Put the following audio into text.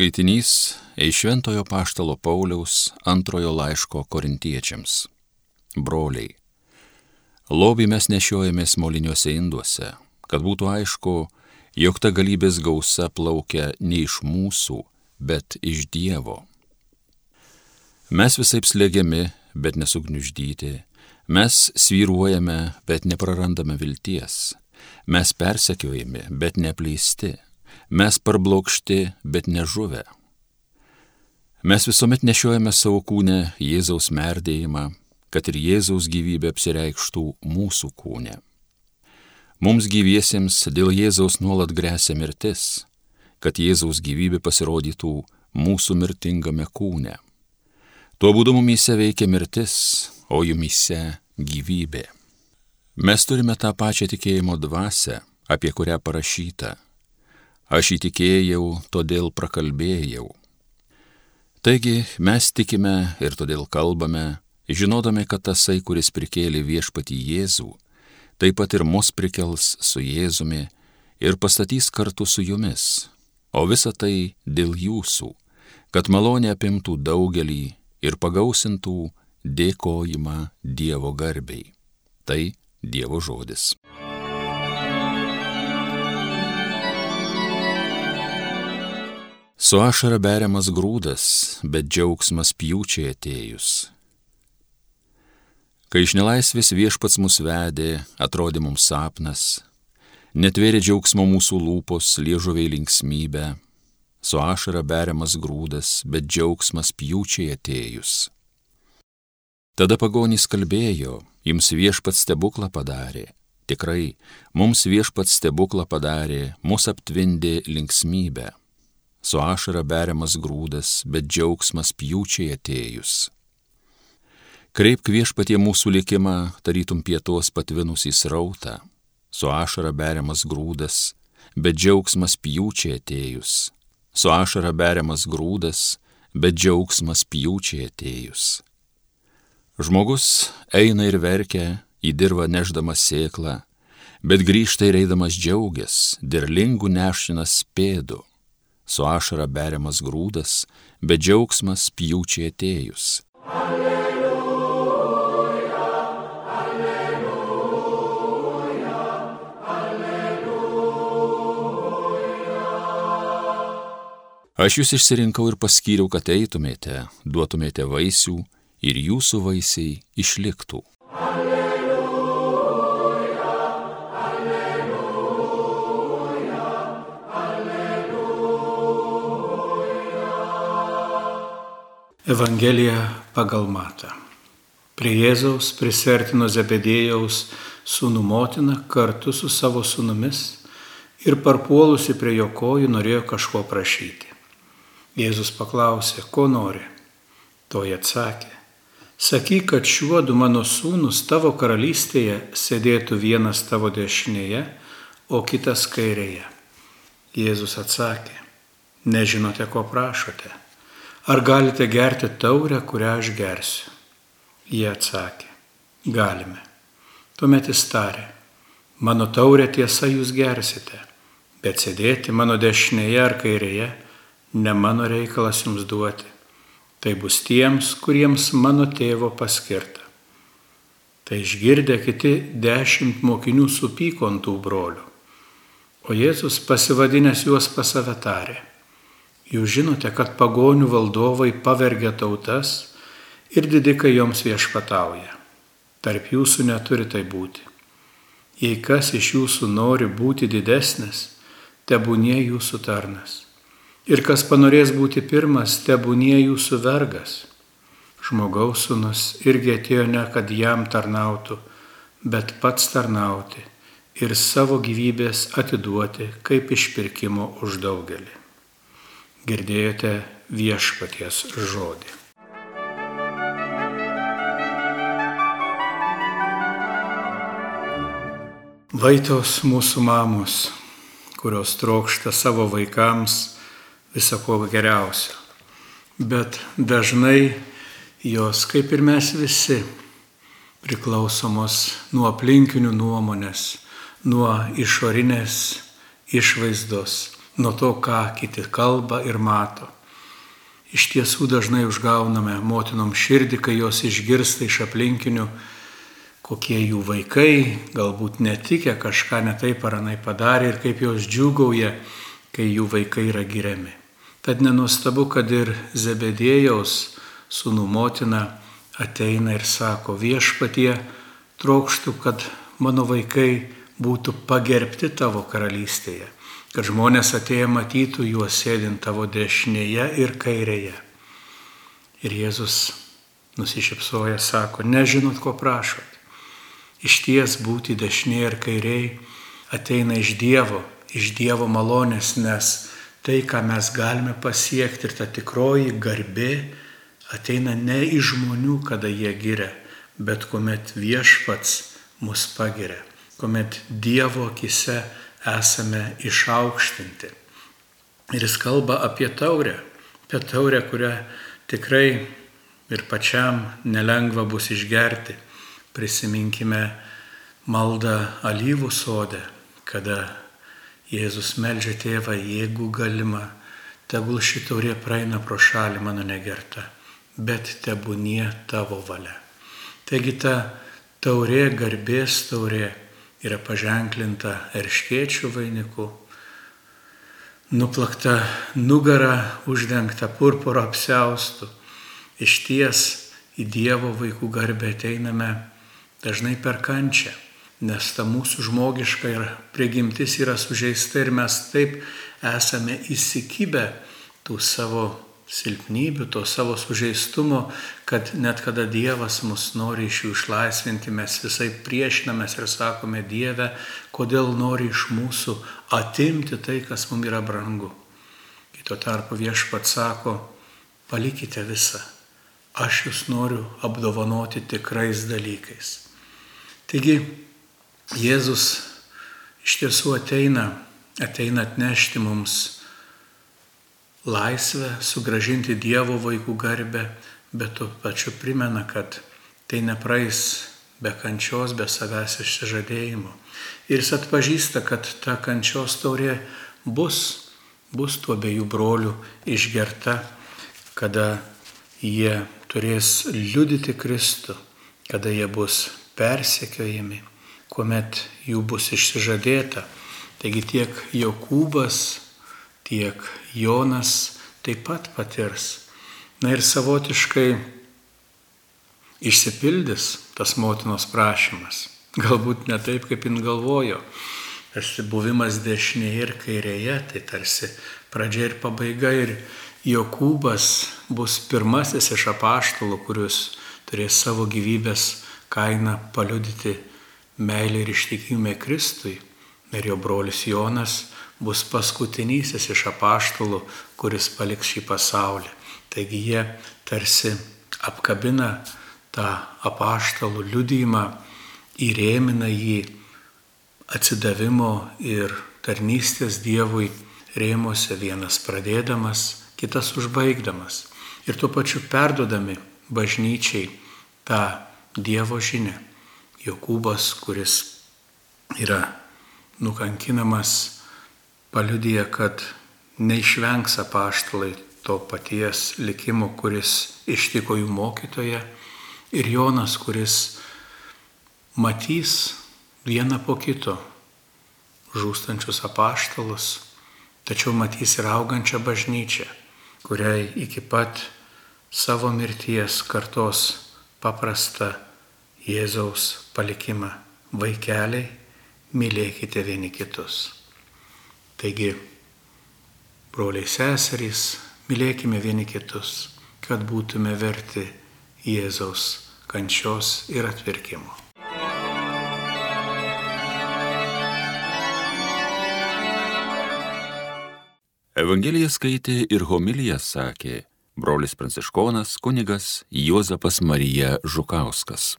Skaitinys iš Šventojo Paštalo Pauliaus antrojo laiško korintiečiams. Broliai, lobį mes nešiojamės moliniuose induose, kad būtų aišku, jog ta galybės gausa plaukia ne iš mūsų, bet iš Dievo. Mes visai slėgiami, bet nesugniuždyti, mes svyruojame, bet neprarandame vilties, mes persekiojami, bet nepleisti Mes parblokšti, bet nežuvę. Mes visuomet nešiojame savo kūnę Jėzaus merdėjimą, kad ir Jėzaus gyvybė apsireikštų mūsų kūne. Mums gyviesiems dėl Jėzaus nuolat grėsia mirtis, kad Jėzaus gyvybė pasirodytų mūsų mirtingame kūne. Tuo būdu mumyse veikia mirtis, o jumyse gyvybė. Mes turime tą pačią tikėjimo dvasę, apie kurią parašyta Aš įtikėjau, todėl prakalbėjau. Taigi mes tikime ir todėl kalbame, žinodami, kad tasai, kuris prikėlė viešpatį Jėzų, taip pat ir mus prikels su Jėzumi ir pastatys kartu su jumis. O visa tai dėl jūsų, kad malonė apimtų daugelį ir pagausintų dėkojimą Dievo garbiai. Tai Dievo žodis. Su ašara beriamas grūdas, bet džiaugsmas pjūčiai atėjus. Kai iš nelaisvės viešpats mus vedė, atrodė mums sapnas, netvėrė džiaugsmo mūsų lūpos, liežuviai linksmybę, su ašara beriamas grūdas, bet džiaugsmas pjūčiai atėjus. Tada pagonys kalbėjo, jums viešpats stebuklą padarė, tikrai, mums viešpats stebuklą padarė, mus aptvindė linksmybę su ašara beriamas grūdas, bet džiaugsmas pjūčiai atėjus. Kreipk viešpatie mūsų likimą, tarytum pietos patvinusį srautą, su ašara beriamas grūdas, bet džiaugsmas pjūčiai atėjus, su ašara beriamas grūdas, bet džiaugsmas pjūčiai atėjus. Žmogus eina ir verkia, į dirvą neždamas sėklą, bet grįžta ir eidamas džiaugias, derlingų nešinas pėdu su ašara beriamas grūdas, bet džiaugsmas pjūčiai atėjus. Alleluja, alleluja, alleluja. Aš jūs išsirinkau ir paskyriau, kad eitumėte, duotumėte vaisių ir jūsų vaisiai išliktų. Evangelija pagal Matą. Prie Jėzaus prisertino Zebedėjaus sūnų motina kartu su savo sūnumis ir parpuolusi prie jo kojų norėjo kažko prašyti. Jėzus paklausė, ko nori. Toji atsakė, sakyk, kad šiuo du mano sūnus tavo karalystėje sėdėtų vienas tavo dešinėje, o kitas kairėje. Jėzus atsakė, nežinote, ko prašote. Ar galite gerti taurę, kurią aš gersiu? Jie atsakė, galime. Tuomet jis tarė, mano taurė tiesa jūs gersite, bet sėdėti mano dešinėje ar kairėje ne mano reikalas jums duoti. Tai bus tiems, kuriems mano tėvo paskirta. Tai išgirdę kiti dešimt mokinių supyko ant tų brolių. O Jėzus pasivadinęs juos pasavetarė Jūs žinote, kad pagonių valdovai pavergia tautas ir didikai joms viešpatauja. Tarp jūsų neturi tai būti. Jei kas iš jūsų nori būti didesnis, tebūnie jūsų tarnas. Ir kas panorės būti pirmas, tebūnie jūsų vergas. Žmogaus sunus irgi atėjo ne, kad jam tarnautų, bet pats tarnauti ir savo gyvybės atiduoti kaip išpirkimo už daugelį. Girdėjote viešpaties žodį. Vaitos mūsų mamos, kurios trokšta savo vaikams visako geriausio. Bet dažnai jos, kaip ir mes visi, priklausomos nuo aplinkinių nuomonės, nuo išorinės išvaizdos, nuo to, ką kiti kalba ir mato. Iš tiesų dažnai užgauname motinom širdį, kai jos išgirsta iš aplinkinių, kokie jų vaikai, galbūt netikė kažką netaip ar anai padarė ir kaip jos džiugauja, kai jų vaikai yra giriami. Tad nenustabu, kad ir Zebedėjaus sūnų motina ateina ir sako viešpatie, trokštų, kad mano vaikai būtų pagerbti tavo karalystėje kad žmonės atėję matytų juos sėdint tavo dešinėje ir kairėje. Ir Jėzus nusišypsoja, sako, nežinot, ko prašot. Iš ties būti dešinėje ir kairėje ateina iš Dievo, iš Dievo malonės, nes tai, ką mes galime pasiekti ir ta tikroji garbė ateina ne iš žmonių, kada jie giria, bet kuomet viešpats mus pagiria, kuomet Dievo akise esame išaukštinti. Ir jis kalba apie taurę, apie taurę, kurią tikrai ir pačiam nelengva bus išgerti. Prisiminkime maldą alyvų sodę, kada Jėzus melžia tėvą, jeigu galima, tegul ši taurė praeina pro šalį mano negerta, bet tebūnie tavo valia. Taigi ta taurė, garbės taurė, yra paženklinta erškiečių vainiku, nuplakta nugara uždengta purpuro apseustų. Iš ties į Dievo vaikų garbę ateiname dažnai per kančią, nes ta mūsų žmogiška ir prigimtis yra sužeista ir mes taip esame įsikibę tų savo silpnybių, to savo sužeistumo, kad net kada Dievas mus nori iš jų išlaisvinti, mes visai priešinamės ir sakome Dieve, kodėl nori iš mūsų atimti tai, kas mums yra brangu. Kito tarpu viešpat sako, palikite visą, aš jūs noriu apdovanoti tikrais dalykais. Taigi Jėzus iš tiesų ateina, ateina atnešti mums laisvę, sugražinti Dievo vaikų garbę, bet tuo pačiu primena, kad tai nepraeis be kančios, be savęs išsižadėjimo. Ir jis atpažįsta, kad ta kančios taurė bus, bus tuo abiejų brolių išgerta, kada jie turės liudyti Kristų, kada jie bus persekiojami, kuomet jų bus išsižadėta. Taigi tiek Jokūbas, tiek Jonas taip pat patirs. Na ir savotiškai išsipildys tas motinos prašymas. Galbūt ne taip, kaip jin galvojo. Tarsi buvimas dešinėje ir kairėje, tai tarsi pradžia ir pabaiga. Ir Jokūbas bus pirmasis iš apaštalų, kuris turės savo gyvybės kainą paliudyti meilį ir ištikimę Kristui. Ir jo brolis Jonas bus paskutinysis iš apaštalų, kuris paliks šį pasaulį. Taigi jie tarsi apkabina tą apaštalų liudymą, įrėmina jį atsidavimo ir tarnystės Dievui rėmose vienas pradėdamas, kitas užbaigdamas. Ir tuo pačiu perdodami bažnyčiai tą Dievo žinę. Jokūbas, kuris yra nukankinamas paliudyja, kad neišvengs apaštalai to paties likimo, kuris ištiko jų mokytoje, ir Jonas, kuris matys vieną po kito žūstančius apaštalus, tačiau matys ir augančią bažnyčią, kuriai iki pat savo mirties kartos paprastą Jėzaus palikimą. Vaikeliai, mylėkite vieni kitus. Taigi, broliai seserys, mylėkime vieni kitus, kad būtume verti Jėzaus kančios ir atvirkimo. Evangeliją skaitė ir homiliją sakė brolis pranciškonas kunigas Juozapas Marija Žukauskas.